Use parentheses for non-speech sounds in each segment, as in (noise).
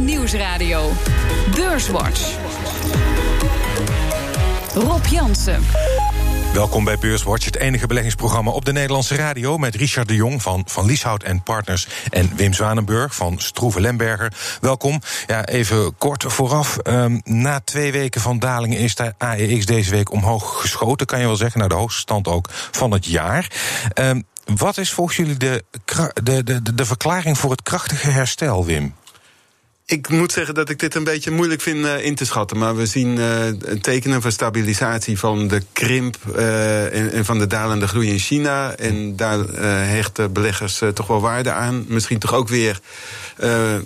Nieuwsradio. Beurswatch. Rob Jansen. Welkom bij Beurswatch, het enige beleggingsprogramma op de Nederlandse radio... met Richard de Jong van Van Lieshout en Partners... en Wim Zwanenburg van Stroeven Lemberger. Welkom. Ja, even kort vooraf. Um, na twee weken van dalingen is de AEX deze week omhoog geschoten... kan je wel zeggen, naar de hoogste stand ook van het jaar. Um, wat is volgens jullie de, de, de, de verklaring voor het krachtige herstel, Wim? Ik moet zeggen dat ik dit een beetje moeilijk vind uh, in te schatten. Maar we zien uh, tekenen van stabilisatie van de krimp uh, en, en, van de dalende groei in China. En daar hechten beleggers toch wel waarde aan. Misschien toch ook weer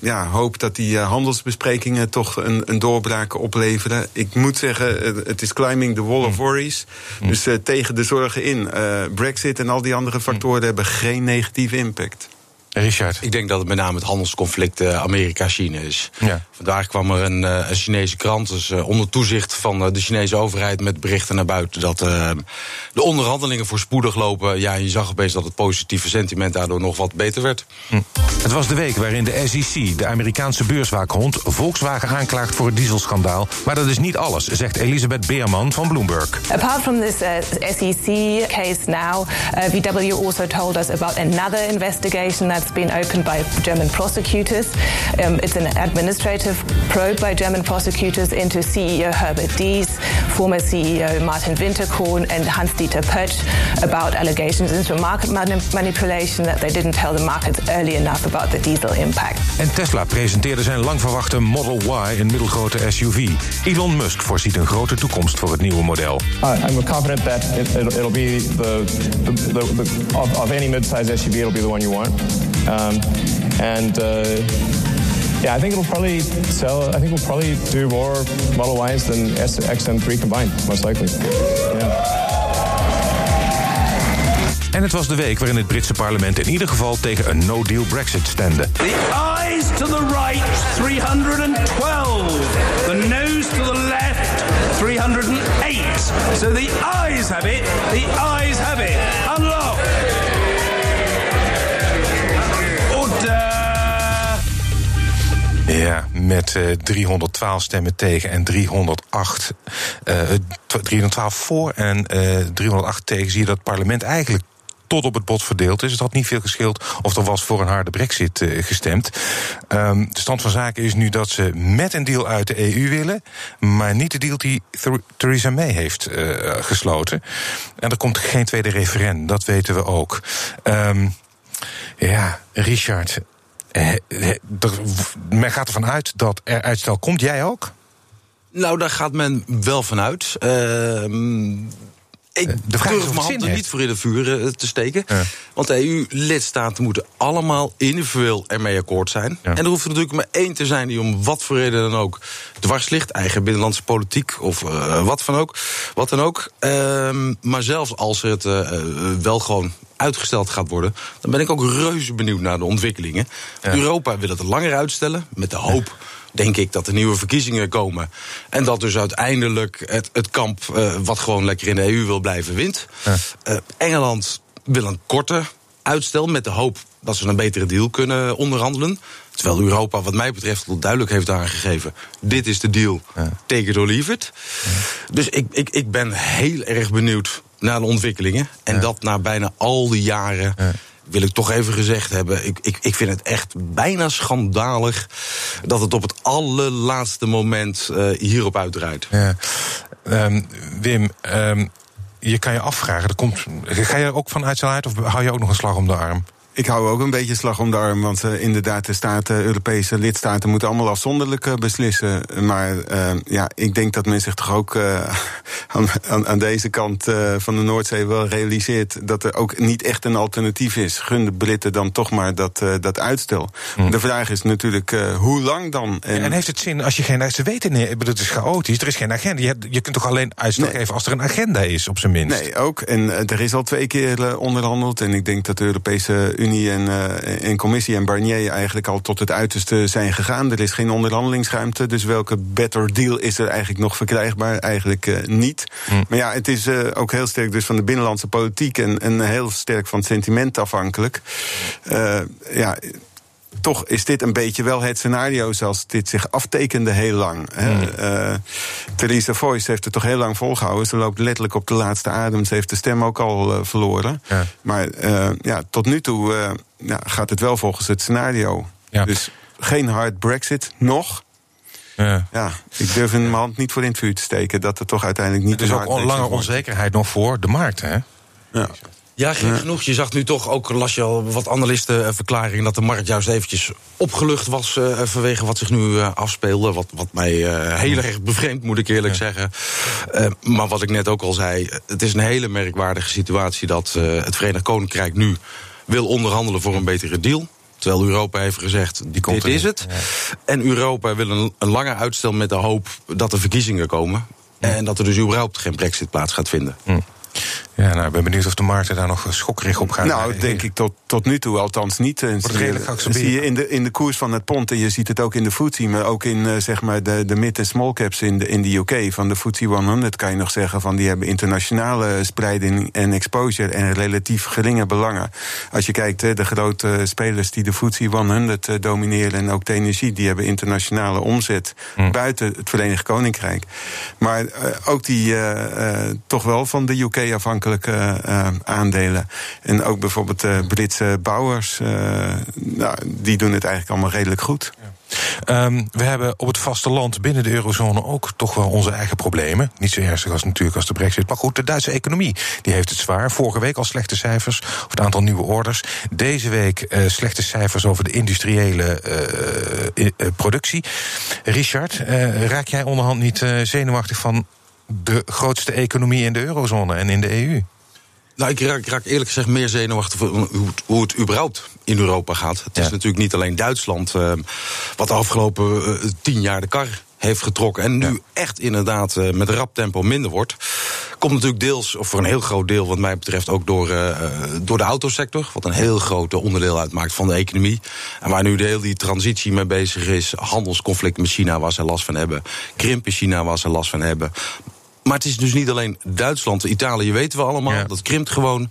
ja, hoop dat die handelsbesprekingen toch een, een, doorbraak opleveren. Ik moet zeggen, het is climbing the wall of mm. worries. Mm. Dus tegen de zorgen in. Brexit en al die andere factoren mm. hebben geen negatieve impact. Richard? Ik denk dat het met name het handelsconflict uh, Amerika-China is. Ja. Vandaag kwam er een, uh, een Chinese krant, dus uh, onder toezicht van de Chinese overheid, met berichten naar buiten dat de onderhandelingen voorspoedig lopen. Ja, je zag opeens dat het positieve sentiment daardoor nog wat beter werd. Hm. Het was de week waarin de SEC, de Amerikaanse beurswaakhond, Volkswagen aanklaagt voor het dieselschandaal. Maar dat is niet alles, zegt Elisabeth Beerman van Bloomberg. Apart from this SEC case now, VW also told us about another investigation that that's been opened by German prosecutors. Um, it's an administrative probe by German prosecutors into CEO Herbert Dies, former CEO Martin Winterkorn, and Hans-Dieter Pötsch about allegations into market manipulation that they didn't tell the markets early enough about the diesel impact. En Tesla presenteerde zijn lang verwachte Model Y, een middelgrote SUV. Elon Musk voorziet een grote toekomst voor het nieuwe model. Uh, I'm confident that it, it'll be the, the, the, the of, of any mid-size SUV, it'll be the one you want. Um, and uh, yeah, I think it'll probably sell. I think we'll probably do more Model Ys than S, X and 3 combined, most likely. Yeah. En het was de week waarin het Britse parlement in ieder geval tegen een no-deal Brexit stemde. The eyes to the right, 312. The nose to the left, 308. So the eyes have it, the eyes have it. Unlock. Ja, met uh, 312 stemmen tegen en 308, uh, 312 voor en uh, eh, 308 tegen zie je dat het parlement eigenlijk tot op het bot verdeeld is. Het had niet veel gescheeld of er was voor een harde brexit gestemd. Um, de stand van zaken is nu dat ze met een deal uit de EU willen... maar niet de deal die Theresa May heeft gesloten. En er komt geen tweede referendum, dat weten we ook. Um, ja, Richard, eh, eh, men gaat ervan uit dat er uitstel komt. Jij ook? Nou, daar gaat men wel vanuit. Uh, ik eh, de vraag durf mijn hand er niet voor in het vuur eh, te steken. Want de EU-lidstaten moeten allemaal individueel ermee akkoord zijn. En er hoeft er natuurlijk maar één te zijn die om wat voor reden dan ook dwars ligt. Eigen binnenlandse politiek of uh, wat, van ook, wat dan ook. Uh, maar zelfs als het uh, wel gewoon uitgesteld gaat worden... dan ben ik ook reuze benieuwd naar de ontwikkelingen. Europa wil het langer uitstellen met de hoop denk ik dat er nieuwe verkiezingen komen. En dat dus uiteindelijk het, het kamp, uh, wat gewoon lekker in de EU wil blijven, wint. Ja. Uh, Engeland wil een korte uitstel met de hoop dat ze een betere deal kunnen onderhandelen. Terwijl Europa, wat mij betreft, al duidelijk heeft aangegeven: dit is de deal, ja. take it or leave it. Ja. Dus ik, ik, ik ben heel erg benieuwd naar de ontwikkelingen. En dat na bijna al die jaren wil ik toch even gezegd hebben. Ik, ik, ik vind het echt bijna schandalig dat het op het allerlaatste moment uh, hierop uitdraait. Ja. Um, Wim, um, je kan je afvragen, er komt, ga je er ook van uitstel of hou je ook nog een slag om de arm? Ik hou ook een beetje slag om de arm, want uh, inderdaad, de staten, Europese lidstaten moeten allemaal afzonderlijk uh, beslissen. Maar uh, ja, ik denk dat men zich toch ook (laughs) aan, aan, aan, deze kant van de Noordzee wel realiseert dat er ook niet echt een alternatief is. Gun de Britten dan toch maar dat, dat uitstel. Hm. De vraag is natuurlijk hoe lang dan? En, en, heeft het zin als je geen. Ze weten niet, het is chaotisch, er is geen agenda. Je, je kunt toch alleen uitstel nee. geven als er een agenda is, op zijn minst? Nee, ook. En er is al twee keer onderhandeld. En ik denk dat de Europese Unie en, uh, en Commissie en Barnier eigenlijk al tot het uiterste zijn gegaan. Er is geen onderhandelingsruimte, dus welke better deal is er eigenlijk nog verkrijgbaar? Eigenlijk uh, niet. Hm. Maar ja, het is uh, ook heel sterk dus van de binnenlandse politiek en, en heel sterk van het sentiment afhankelijk. ja toch is dit een beetje wel het scenario zoals dit zich aftekende heel lang. Mm. Uh, Theresa Voice heeft het toch heel lang volgehouden. Ze loopt letterlijk op de laatste adem. Ze heeft de stem ook al uh, verloren. Ja. Maar uh, ja, tot nu toe ja, gaat het wel volgens het scenario. Ja. Dus geen hard Brexit, nog. Ja. ja. ik durf mijn hand niet voor in het vuur te steken dat er toch uiteindelijk niet. Er is ook lange onzekerheid nog voor de markt, hè? Ja. Ja, geen genoeg. Je zag nu toch ook, las je al wat analistenverklaringen... dat de markt juist eventjes opgelucht was uh, vanwege wat zich nu uh, afspeelde. Wat, wat mij uh, heel erg bevreemd, moet ik eerlijk zeggen. maar wat ik net ook al zei, het is een hele merkwaardige situatie... dat het Verenigd Koninkrijk nu wil onderhandelen voor een betere deal... Terwijl Europa heeft gezegd, Die dit is het. En Europa wil een, een lange uitstel met de hoop dat er verkiezingen komen. En dat er dus überhaupt geen brexit plaats gaat vinden. Ja, nou, ik ben benieuwd of de markten daar nog schokkerig op gaan. Nou, denk ik tot, tot nu toe althans niet. En zie, je, zie je in de, in de koers van het pond, en je ziet het ook in de FTSE... maar ook in uh, zeg maar de, de mid- en small caps in de, in de UK. Van de FTSE 100 kan je nog zeggen van die hebben internationale spreiding en exposure... en relatief geringe belangen. Als je kijkt, de grote spelers die de FTSE 100 uh, domineren... en ook de energie, die hebben internationale omzet hm. buiten het Verenigd Koninkrijk. Maar uh, ook die uh, toch wel van de UK uh, aandelen. En ook bijvoorbeeld uh, Britse bouwers, uh, nou, die doen het eigenlijk allemaal redelijk goed. Um, we hebben op het vasteland binnen de eurozone ook toch wel onze eigen problemen. Niet zo ernstig als natuurlijk als de brexit. Maar goed, de Duitse economie die heeft het zwaar. Vorige week al slechte cijfers over het aantal nieuwe orders. Deze week slechte cijfers over de industriële productie. Richard, raak jij onderhand niet zenuwachtig van de grootste economie in de eurozone en in de EU? Nou, ik raak, raak, eerlijk gezegd meer zenuwachtig hoe, hoe het überhaupt in Europa gaat. Het is natuurlijk niet alleen Duitsland uh, wat de afgelopen uh, tien jaar de kar heeft getrokken. En nu echt inderdaad uh, met rap tempo minder wordt. Komt natuurlijk deels, of voor een heel groot deel, wat mij betreft, ook door, door de autosector. Wat een heel groot onderdeel uitmaakt van de economie. En waar nu de hele die transitie mee bezig is. Handelsconflict met China, waar ze last van hebben. Krimp in China, waar ze last van hebben. Maar het is dus niet alleen Duitsland. Italië weten we allemaal, dat krimpt gewoon.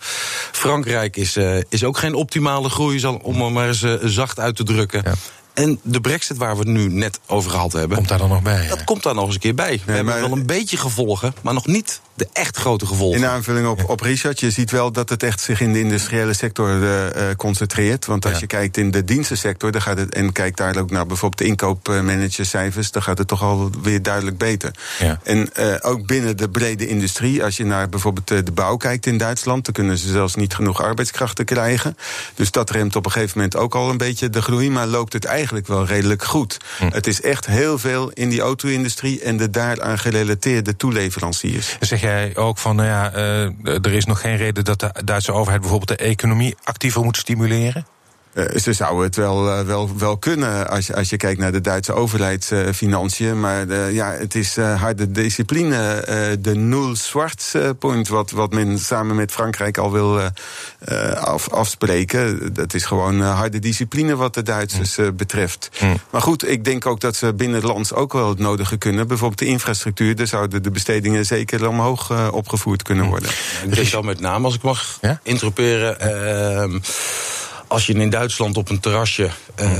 Frankrijk is, uh, is ook geen optimale groei, om er maar eens uh, zacht uit te drukken. Ja. En de brexit waar we het nu net over gehad hebben... Komt daar dan nog bij? Dat komt daar nog eens een keer bij. we hebben wel een beetje gevolgen, maar nog niet de echt grote gevolgen. In aanvulling op, op Richard, je ziet wel dat het echt zich in de industriële sector uh, concentreert. Want als je kijkt in de dienstensector, dan gaat het, en kijkt daar ook naar bijvoorbeeld de inkoopmanagercijfers, dan gaat het toch alweer duidelijk beter. Ja. En uh, ook binnen de brede industrie, als je naar bijvoorbeeld de bouw kijkt in Duitsland, dan kunnen ze zelfs niet genoeg arbeidskrachten krijgen. Dus dat remt op een gegeven moment ook al een beetje de groei, maar loopt het eigenlijk wel redelijk goed. Hm. Het is echt heel veel in die auto-industrie en de daaraan gerelateerde toeleveranciers. Zeg jij ook van, nou ja, uh, er is nog geen reden dat de Duitse overheid bijvoorbeeld de economie actiever moet stimuleren? Uh, ze zouden het wel, uh, wel, wel kunnen als je, als je kijkt naar de Duitse overheidsfinanciën. maar uh, ja, het is harde discipline. de nul zwart point, wat, wat men samen met Frankrijk al wil af, afspreken. Dat is gewoon harde discipline wat de Duitsers mm. betreft. Mm. Maar goed, ik denk ook dat ze binnenlands ook wel het nodige kunnen. Bijvoorbeeld de infrastructuur, daar zouden de bestedingen zeker omhoog opgevoerd kunnen mm. worden. Ik denk al met name, als ik mag ja? interroperen ehm, als je in Duitsland op een terrasje uh,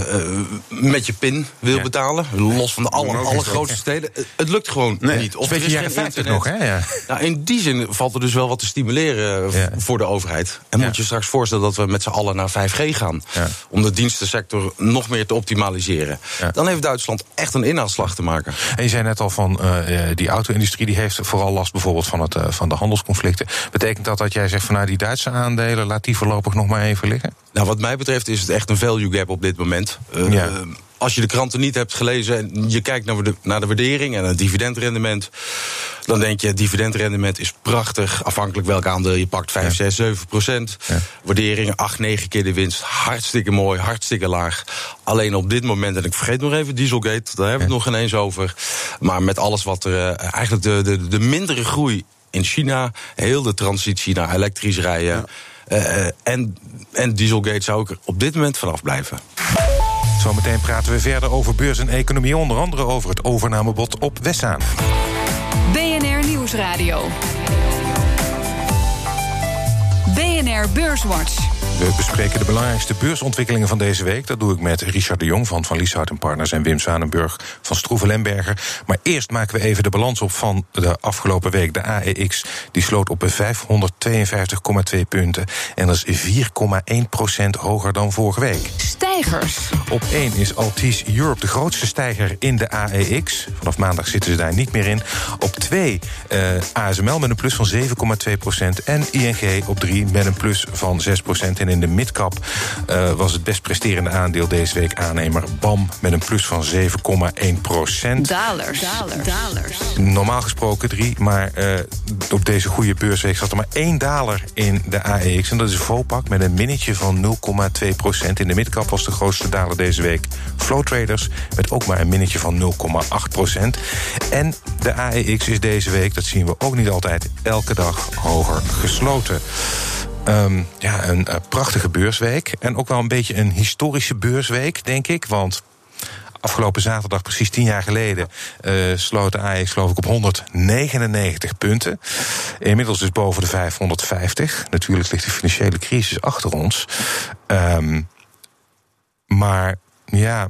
met je pin wil betalen, los van de alle, allergrootste steden, het lukt gewoon niet. Of is geen internet. nog, hè? Ja. Nou, in die zin valt er dus wel wat te stimuleren ja. voor de overheid. En moet je straks voorstellen dat we met z'n allen naar 5G gaan, om de dienstensector nog meer te optimaliseren. Dan heeft Duitsland echt een inhaalslag te maken. En je zei net al van uh, die auto-industrie die heeft vooral last bijvoorbeeld van, het, van de handelsconflicten. Betekent dat dat jij zegt van nou die Duitse aandelen, laat die voorlopig nog maar even liggen? Nou, wat mij betreft is het echt een value gap op dit moment. Uh, Als je de kranten niet hebt gelezen en je kijkt naar de, naar de waardering en het dividendrendement, dan denk je: het dividendrendement is prachtig. Afhankelijk welk aandeel je pakt, 5, 6, 7 procent. Ja. Waardering 8, 9 keer de winst. Hartstikke mooi, hartstikke laag. Alleen op dit moment, en ik vergeet nog even Dieselgate, daar hebben we het nog ineens over. Maar met alles wat er uh, eigenlijk de, de, de mindere groei in China, heel de transitie naar elektrisch rijden. Uh, en, en Dieselgate zou ik er op dit moment vanaf blijven. Zometeen praten we verder over beurs en economie, onder andere over het overnamebod op Wessaan. BNR Nieuwsradio. BNR Beurswatch. We bespreken de belangrijkste beursontwikkelingen van deze week. Dat doe ik met Richard de Jong van Van Lieshout en Partners... en Wim Zanenburg van Stroeven Lemberger. Maar eerst maken we even de balans op van de afgelopen week. De AEX die sloot op 552,2 punten. En dat is 4,1 procent hoger dan vorige week. Stijgers. Op 1 is Altis Europe de grootste stijger in de AEX. Vanaf maandag zitten ze daar niet meer in. Op 2 uh, ASML met een plus van 7,2 procent. En ING op 3 met een plus van 6 procent. En in de midcap uh, was het best presterende aandeel deze week aannemer BAM met een plus van 7,1 procent. Dalers. Dalers. Dalers. Normaal gesproken drie, maar uh, op deze goede beursweek zat er maar één daler in de AEX. En dat is Vopak met een minnetje van 0,2 procent. In de midcap was de grootste daler deze week Flow Traders met ook maar een minnetje van 0,8 procent. En de AEX is deze week, dat zien we ook niet altijd, elke dag hoger gesloten. Um, ja, een uh, prachtige beursweek. En ook wel een beetje een historische beursweek, denk ik. Want afgelopen zaterdag, precies tien jaar geleden, uh, sloot de AEX geloof ik op 199 punten. Inmiddels dus boven de 550. Natuurlijk ligt de financiële crisis achter ons. Um, maar ja,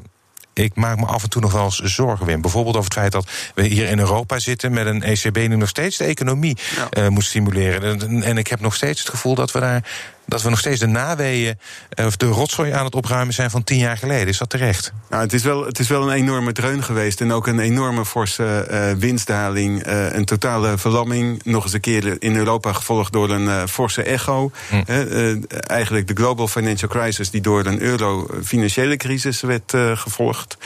ik maak me af en toe nog wel eens zorgen, Wim. Bijvoorbeeld over het feit dat we hier in Europa zitten met een ECB die nog steeds de economie ja. uh, moet stimuleren. En, en ik heb nog steeds het gevoel dat we daar dat we nog steeds de naweeën of de rotzooi aan het opruimen zijn van tien jaar geleden. Is dat terecht? Nou, het, is wel, het is wel een enorme dreun geweest. En ook een enorme forse uh, winstdaling. Uh, een totale verlamming. Nog eens een keer in Europa gevolgd door een uh, forse echo. Hm. eigenlijk de global financial crisis die door een euro-financiële crisis werd gevolgd.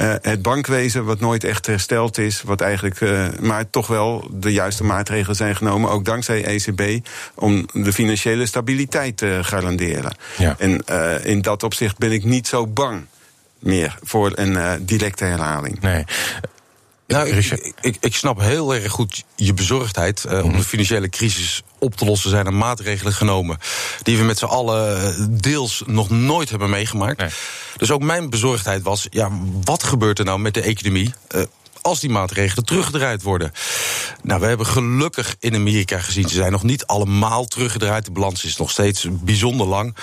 Uh, het bankwezen, wat nooit echt hersteld is, wat eigenlijk, uh, maar toch wel de juiste maatregelen zijn genomen, ook dankzij ECB, om de financiële stabiliteit te garanderen. Ja. En uh, in dat opzicht ben ik niet zo bang meer voor een directe herhaling. Nee. Nou, ik, ik, ik, snap heel erg goed je bezorgdheid. Uh, om de financiële crisis op te lossen zijn er maatregelen genomen. die we met z'n allen deels nog nooit hebben meegemaakt. Nee. Dus ook mijn bezorgdheid was: ja, wat gebeurt er nou met de economie? Uh, als die maatregelen teruggedraaid worden. Nou, we hebben gelukkig in Amerika gezien, ze zijn nog niet allemaal teruggedraaid. De balans is nog steeds bijzonder lang.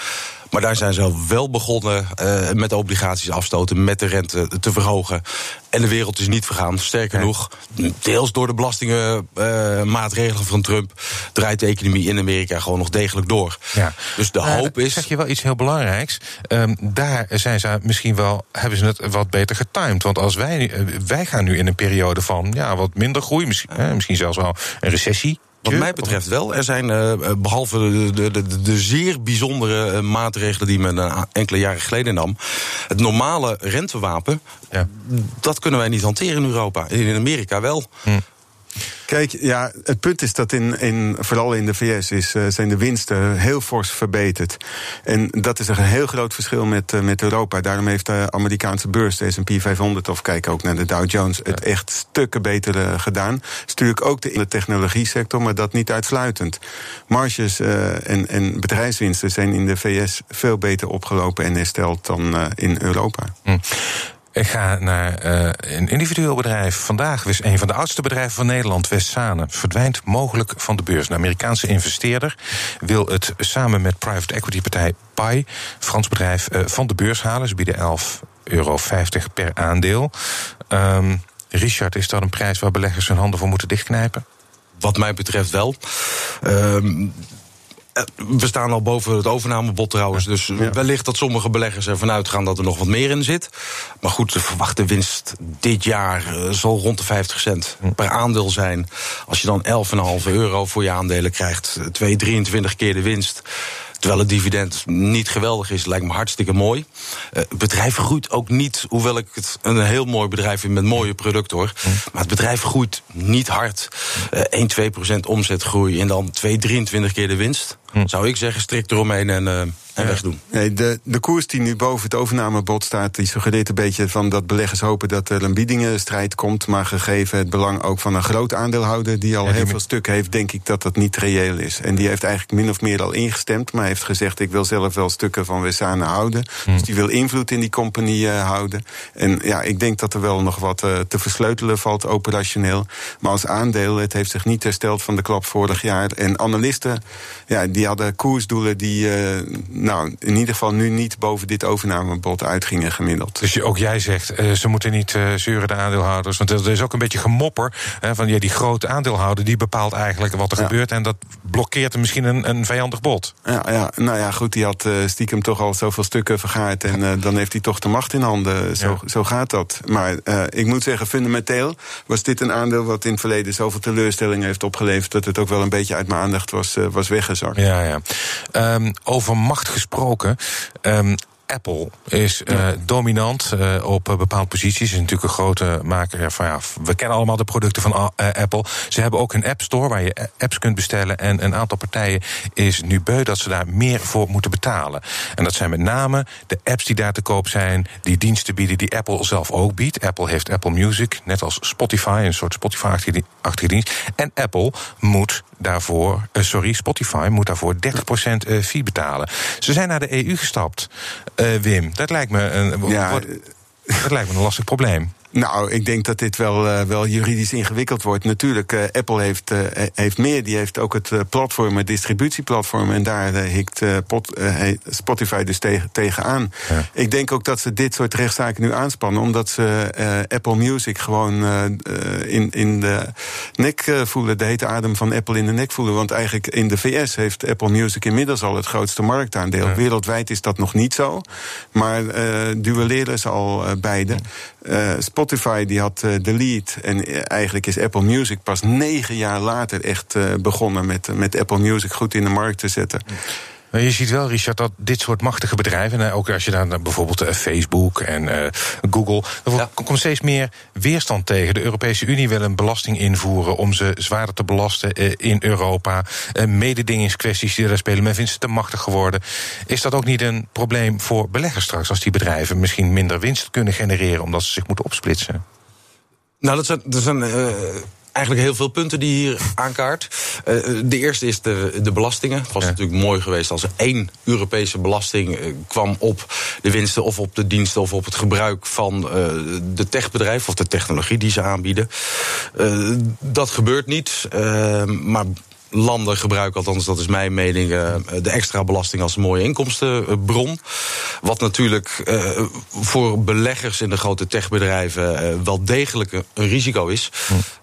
Maar daar zijn ze wel begonnen uh, met obligaties afstoten, met de rente te verhogen. En de wereld is niet vergaan. Sterker nog, deels door de belastingenmaatregelen uh, van Trump draait de economie in Amerika gewoon nog degelijk door. Ja. Dus de uh, hoop is. Zeg je wel iets heel belangrijks. Um, daar zijn ze misschien wel, hebben ze het wat beter getimed. Want als wij, wij gaan nu in een periode van ja, wat minder groei, misschien, misschien zelfs wel een recessie. Wat mij betreft wel. Er zijn, uh, behalve de, de, de, de, zeer bijzondere maatregelen die men enkele jaren geleden nam, het normale rentewapen, ja. dat kunnen wij niet hanteren in Europa. In Amerika wel. Hm. Kijk, ja, het punt is dat in, in, vooral in de VS is, uh, zijn de winsten heel fors verbeterd. En dat is een heel groot verschil met, uh, met Europa. Daarom heeft de Amerikaanse beurs, de S&P 500, of kijk ook naar de Dow Jones, het echt stukken beter uh, gedaan. Natuurlijk ook de, in de technologie sector, maar dat niet uitsluitend. Marges en, en bedrijfswinsten zijn in de VS veel beter opgelopen en hersteld dan in Europa. Hm. Ik ga naar uh, een individueel bedrijf. Vandaag is een van de oudste bedrijven van Nederland, Westzane, verdwijnt mogelijk van de beurs. Een Amerikaanse investeerder wil het samen met private equity partij PAI, Frans bedrijf, uh, van de beurs halen. Ze bieden 11,50 euro per aandeel. Um, Richard, is dat een prijs waar beleggers hun handen voor moeten dichtknijpen? Wat mij betreft wel. Um, we staan al boven het overnamebod trouwens. Dus wellicht dat sommige beleggers ervan uitgaan dat er nog wat meer in zit. Maar goed, de verwachte winst dit jaar uh, zal rond de 50 cent per aandeel zijn. Als je dan 11,5 euro voor je aandelen krijgt, 2, 23 keer de winst. Terwijl het dividend niet geweldig is, lijkt me hartstikke mooi. Het bedrijf groeit ook niet, hoewel ik het een heel mooi bedrijf vind met mooie producten hoor. Mm. Maar het bedrijf groeit niet hard. Uh, 1, 2 procent omzetgroei en dan 2, 23 keer de winst. Mm. Zou ik zeggen, strikt eromheen en, uh, en ja. wegdoen. Nee, de, de koers die nu boven het overnamebod staat, die suggereert een beetje van dat beleggers hopen dat er een biedingenstrijd komt. Maar gegeven het belang ook van een groot aandeelhouder die al ja, die heel veel stukken heeft, denk ik dat dat niet reëel is. En die heeft eigenlijk min of meer al ingestemd, maar heeft gezegd: ik wil zelf wel stukken van Wessane houden. Hmm. Dus die wil invloed in die compagnie uh, houden. En ja, ik denk dat er wel nog wat uh, te versleutelen valt operationeel. Maar als aandeel, het heeft zich niet hersteld van de klap vorig jaar. En analisten, ja, die die hadden koersdoelen die nou, in ieder geval nu niet boven dit overnamebod uitgingen gemiddeld. Dus ook jij zegt, ze moeten niet zeuren de aandeelhouders. Want er is ook een beetje gemopper van ja, die grote aandeelhouder die bepaalt eigenlijk wat er gebeurt. En dat blokkeert misschien een, een vijandig bod. Ja, ja, nou ja, goed, die had stiekem toch al zoveel stukken vergaard. En dan heeft hij toch de macht in handen. Zo, zo gaat dat. Maar ik moet zeggen, fundamenteel was dit een aandeel wat in het verleden zoveel teleurstellingen heeft opgeleverd. dat het ook wel een beetje uit mijn aandacht was, was weggezakt. Ja, ja. Um, over macht gesproken. Um, Apple is uh, dominant uh, op uh, bepaalde posities. Is natuurlijk een grote maker van ja, we kennen allemaal de producten van Apple. Ze hebben ook een App Store waar je apps kunt bestellen. En een aantal partijen is nu beu dat ze daar meer voor moeten betalen. En dat zijn met name de apps die daar te koop zijn, die diensten bieden die Apple zelf ook biedt. Apple heeft Apple Music, net als Spotify, een soort Spotify-achtige dienst. En Apple moet daarvoor, sorry, Spotify moet daarvoor 30% fee betalen. Ze zijn naar de EU gestapt. Uh, Wim, dat lijkt me een, ja, dat lijkt me een lastig probleem. Nou, ik denk dat dit wel, uh, wel juridisch ingewikkeld wordt. Natuurlijk, uh, Apple heeft, uh, heeft meer. Die heeft ook het platform, het distributieplatform. En daar hikt pot, Spotify dus tegen, tegenaan. Ja. Ik denk ook dat ze dit soort rechtszaken nu aanspannen. Omdat ze Apple Music gewoon in, in de nek voelen. De hete adem van Apple in de nek voelen. Want eigenlijk in de VS heeft Apple Music inmiddels al het grootste marktaandeel. Ja. Wereldwijd is dat nog niet zo. Maar duelleren ze al beide. Spotify die had de lead. En eh, eigenlijk is Apple Music pas negen jaar later echt uh, begonnen met, met Apple Music goed in de markt te zetten. Je ziet wel, Richard, dat dit soort machtige bedrijven, en ook als je dan bijvoorbeeld Facebook en uh, Google, er ja. komt steeds meer weerstand tegen. De Europese Unie wil een belasting invoeren om ze zwaarder te belasten uh, in Europa. Uh, mededingingskwesties die daar spelen, men vindt ze te machtig geworden. Is dat ook niet een probleem voor beleggers straks, als die bedrijven misschien minder winst kunnen genereren omdat ze zich moeten opsplitsen? Nou, dat zijn, dat zijn eigenlijk heel veel punten die hier aankaart. Uh, de eerste is de, de belastingen. Het was natuurlijk mooi geweest als er één Europese belasting uh, kwam op de winsten of op de diensten of op het gebruik van uh, de techbedrijf of de technologie die ze aanbieden. dat gebeurt niet. maar landen gebruiken, althans dat is mijn mening, uh, de extra belasting als een mooie inkomstenbron. Wat natuurlijk uh, voor beleggers in de grote techbedrijven uh, wel degelijk een risico is.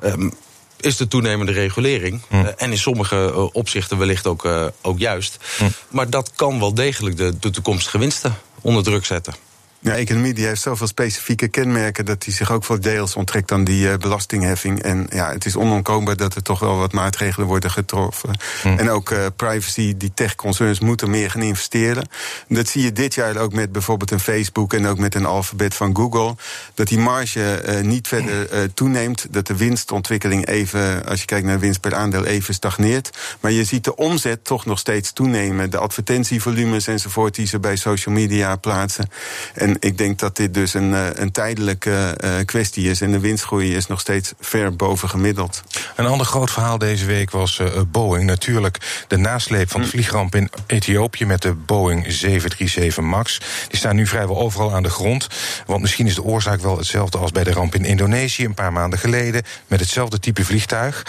Hm. is de toenemende regulering. Hm. en in sommige opzichten wellicht ook, ook juist. Hm. Maar dat kan wel degelijk de, de toekomstige winsten onder druk zetten. Ja, economie die heeft zoveel specifieke kenmerken dat die zich ook voor deels onttrekt aan die uh, belastingheffing. En ja, het is onontkoombaar dat er toch wel wat maatregelen worden getroffen. Hm. En ook uh, privacy, die tech-concerns moeten meer gaan investeren. Dat zie je dit jaar ook met bijvoorbeeld een Facebook en ook met een alfabet van Google. Dat die marge uh, niet verder toeneemt. Dat de winstontwikkeling even, als je kijkt naar winst per aandeel, even stagneert. Maar je ziet de omzet toch nog steeds toenemen. De advertentievolumes enzovoort die ze bij social media plaatsen. En en ik denk dat dit dus een, eh, een tijdelijke uh, kwestie is. En de winstgroei is nog steeds ver boven gemiddeld. Een ander groot verhaal deze week was uh, Boeing. Natuurlijk de nasleep van de hm. vliegramp in Ethiopië met de Boeing 737 MAX. Die staan nu vrijwel overal aan de grond. Want misschien is de oorzaak wel hetzelfde als bij de ramp in Indonesië een paar maanden geleden. Met hetzelfde type vliegtuig.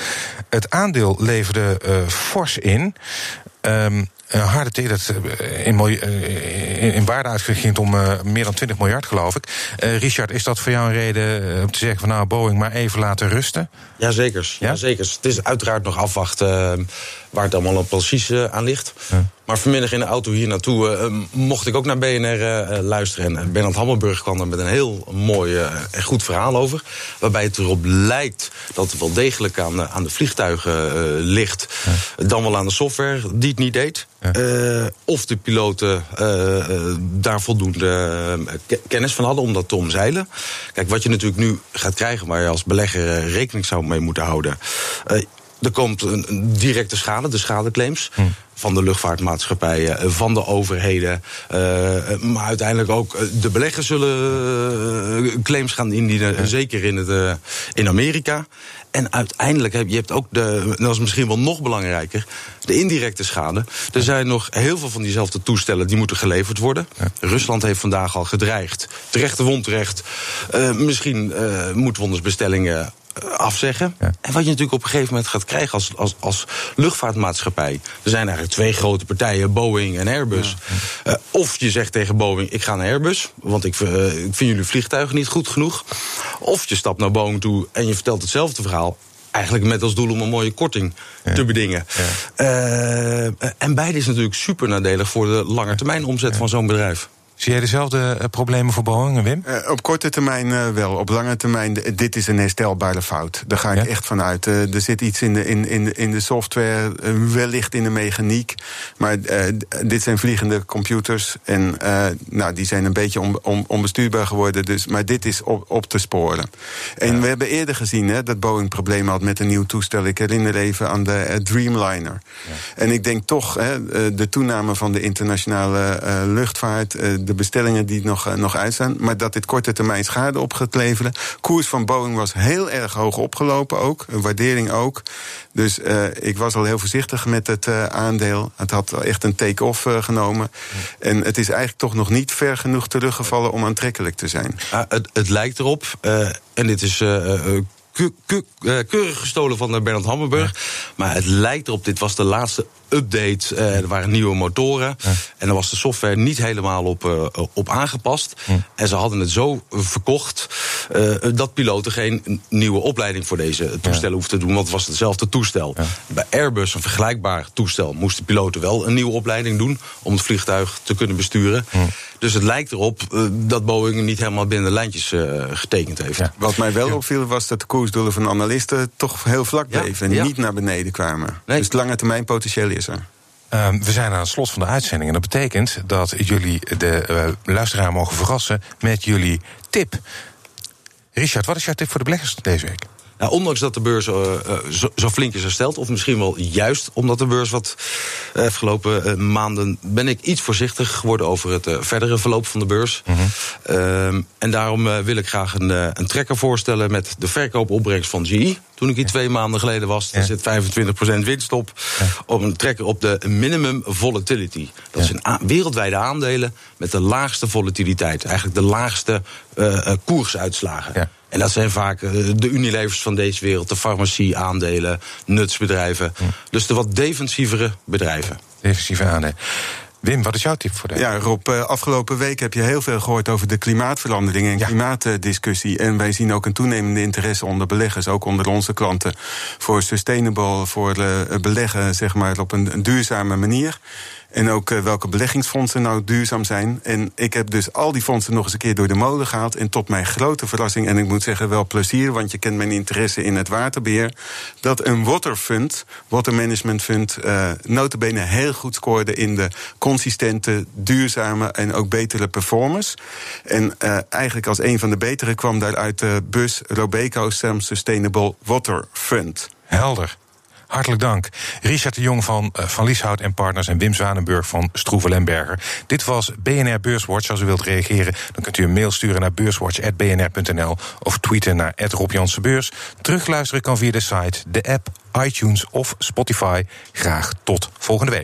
Het aandeel leverde fors in. Um, een harde tegen dat eh, in, uh, in, in waarde uitgegend om meer dan 20 miljard, geloof ik. Richard, is dat voor jou een reden om te zeggen van nou, Boeing maar even laten rusten? Jazeker, ja? zeker. Het is uiteraard nog afwachten waar het allemaal precies aan ligt. Ja. Maar vanmiddag in de auto hier naartoe mocht ik ook naar BNR luisteren. En Bernard Hammelburg kwam er met een heel mooi en goed verhaal over. Waarbij het erop lijkt dat het wel degelijk aan, aan de vliegtuigen ligt. Ja. Dan wel aan de software die het niet deed. Uh, of de piloten uh, daar voldoende kennis van hadden om dat te omzeilen. Kijk, wat je natuurlijk nu gaat krijgen, waar je als belegger rekening zou mee moeten houden. Er komt een, directe schade, de schadeclaims. Hm van de luchtvaartmaatschappijen, eh, van de overheden. Uh, maar uiteindelijk ook de beleggers zullen claims gaan indienen, zeker in, het, in Amerika. En uiteindelijk heb je hebt ook de, dat is misschien wel nog belangrijker, de indirecte schade. Er zijn nog heel veel van diezelfde toestellen die moeten geleverd worden. Rusland heeft vandaag al gedreigd, terecht. Uh, misschien moeten we onze bestellingen afzeggen. En wat je natuurlijk op een gegeven moment gaat krijgen als, als, als luchtvaartmaatschappij. Er zijn eigenlijk twee grote partijen, Boeing en Airbus. of je zegt tegen Boeing, ik ga naar Airbus, want ik, ik vind jullie vliegtuigen niet goed genoeg. Of je stapt naar Boeing toe en je vertelt hetzelfde verhaal. Eigenlijk met als doel om een mooie korting te bedingen. Uh, en beide is natuurlijk super nadelig voor de lange termijn omzet van zo'n bedrijf. Zie jij dezelfde uh, problemen voor Boeing, Wim? Uh, op korte termijn uh, wel. Op lange termijn, dit is een herstelbare fout. Daar ga ik ja? echt van uit. er zit iets in de, in, in, in de software, wellicht in de mechaniek. Maar dit zijn vliegende computers. En nou, die zijn een beetje on, on, onbestuurbaar geworden. Dus, maar dit is op, op te sporen. En ja. we hebben eerder gezien hè, dat Boeing problemen had met een nieuw toestel. Ik herinner even aan de Dreamliner. Ja. En ik denk toch, hè, de toename van de internationale luchtvaart de bestellingen die nog, uh, nog uitstaan. Maar dat dit korte termijn schade op gaat leveren. Koers van Boeing was heel erg hoog opgelopen ook. Een waardering ook. Dus uh, ik was al heel voorzichtig met het uh, aandeel. Het had echt een take-off genomen. En het is eigenlijk toch nog niet ver genoeg teruggevallen om aantrekkelijk te zijn. Ah, het, het, lijkt erop, en dit is keurig gestolen van Bernard Hammerburg. Ja. Maar het lijkt erop, dit was de laatste update. Uh, er waren nieuwe motoren. Ja. En dan was de software niet helemaal op, op aangepast. Ja. En ze hadden het zo verkocht uh, dat piloten geen nieuwe opleiding voor deze toestellen ja. hoefden te doen. Want het was hetzelfde toestel. Bij Airbus, een vergelijkbaar toestel, moesten piloten wel een nieuwe opleiding doen om het vliegtuig te kunnen besturen. Dus het lijkt erop dat Boeing niet helemaal binnen de lijntjes getekend heeft. Wat mij wel opviel was dat de koersdoelen van analisten toch heel vlak bleven en niet naar beneden kwamen. Nee. Dus lange termijn potentieel is er. Um, we zijn aan het slot van de uitzending. En dat betekent dat jullie de uh, luisteraar mogen verrassen met jullie tip. Richard, wat is jouw tip voor de beleggers deze week? Nou, ondanks dat de beurs uh, zo, zo, flink is hersteld, of misschien wel juist omdat de beurs wat uh, afgelopen maanden, ben ik iets voorzichtig geworden over het verdere verloop van de beurs. Mm -hmm. en daarom wil ik graag een, een trekker voorstellen met de verkoopopbrengst van GE. Toen ik hier twee maanden geleden was, er zit 25% winst op. Een trekker op de minimum volatility. Dat zijn wereldwijde aandelen met de laagste volatiliteit. Eigenlijk de laagste uh, koersuitslagen. En dat zijn vaak uh, de Unilevers van deze wereld, de farmacie, aandelen, nutsbedrijven. Dus de wat defensievere bedrijven. Defensieve aandelen. Wim, wat is jouw tip voor deze? Ja, Rob, afgelopen week heb je heel veel gehoord over de klimaatverandering en ja. klimaatdiscussie. En wij zien ook een toenemende interesse onder beleggers, ook onder onze klanten, voor sustainable, voor beleggen zeg maar, op een duurzame manier. En ook uh, welke beleggingsfondsen nou duurzaam zijn. En ik heb dus al die fondsen nog eens een keer door de molen gehaald. En tot mijn grote verrassing, en ik moet zeggen wel plezier, want je kent mijn interesse in het waterbeheer. Dat een waterfund, water management fund, notabene heel goed scoorde in de consistente, duurzame en ook betere performance. En uh, eigenlijk als een van de betere kwam daaruit de bus Robeco Sustainable Water Fund. Helder. Hartelijk dank. Richard de Jong van uh, Van Lieshout en Partners en Wim Zwanenburg van Stroeven Lemberger. Dit was BNR Beurswatch. Als u wilt reageren, dan kunt u een mail sturen naar beurswatch.bnr.nl of tweeten naar Rob. Terugluisteren kan via de site, de app, iTunes of Spotify. Graag tot volgende week.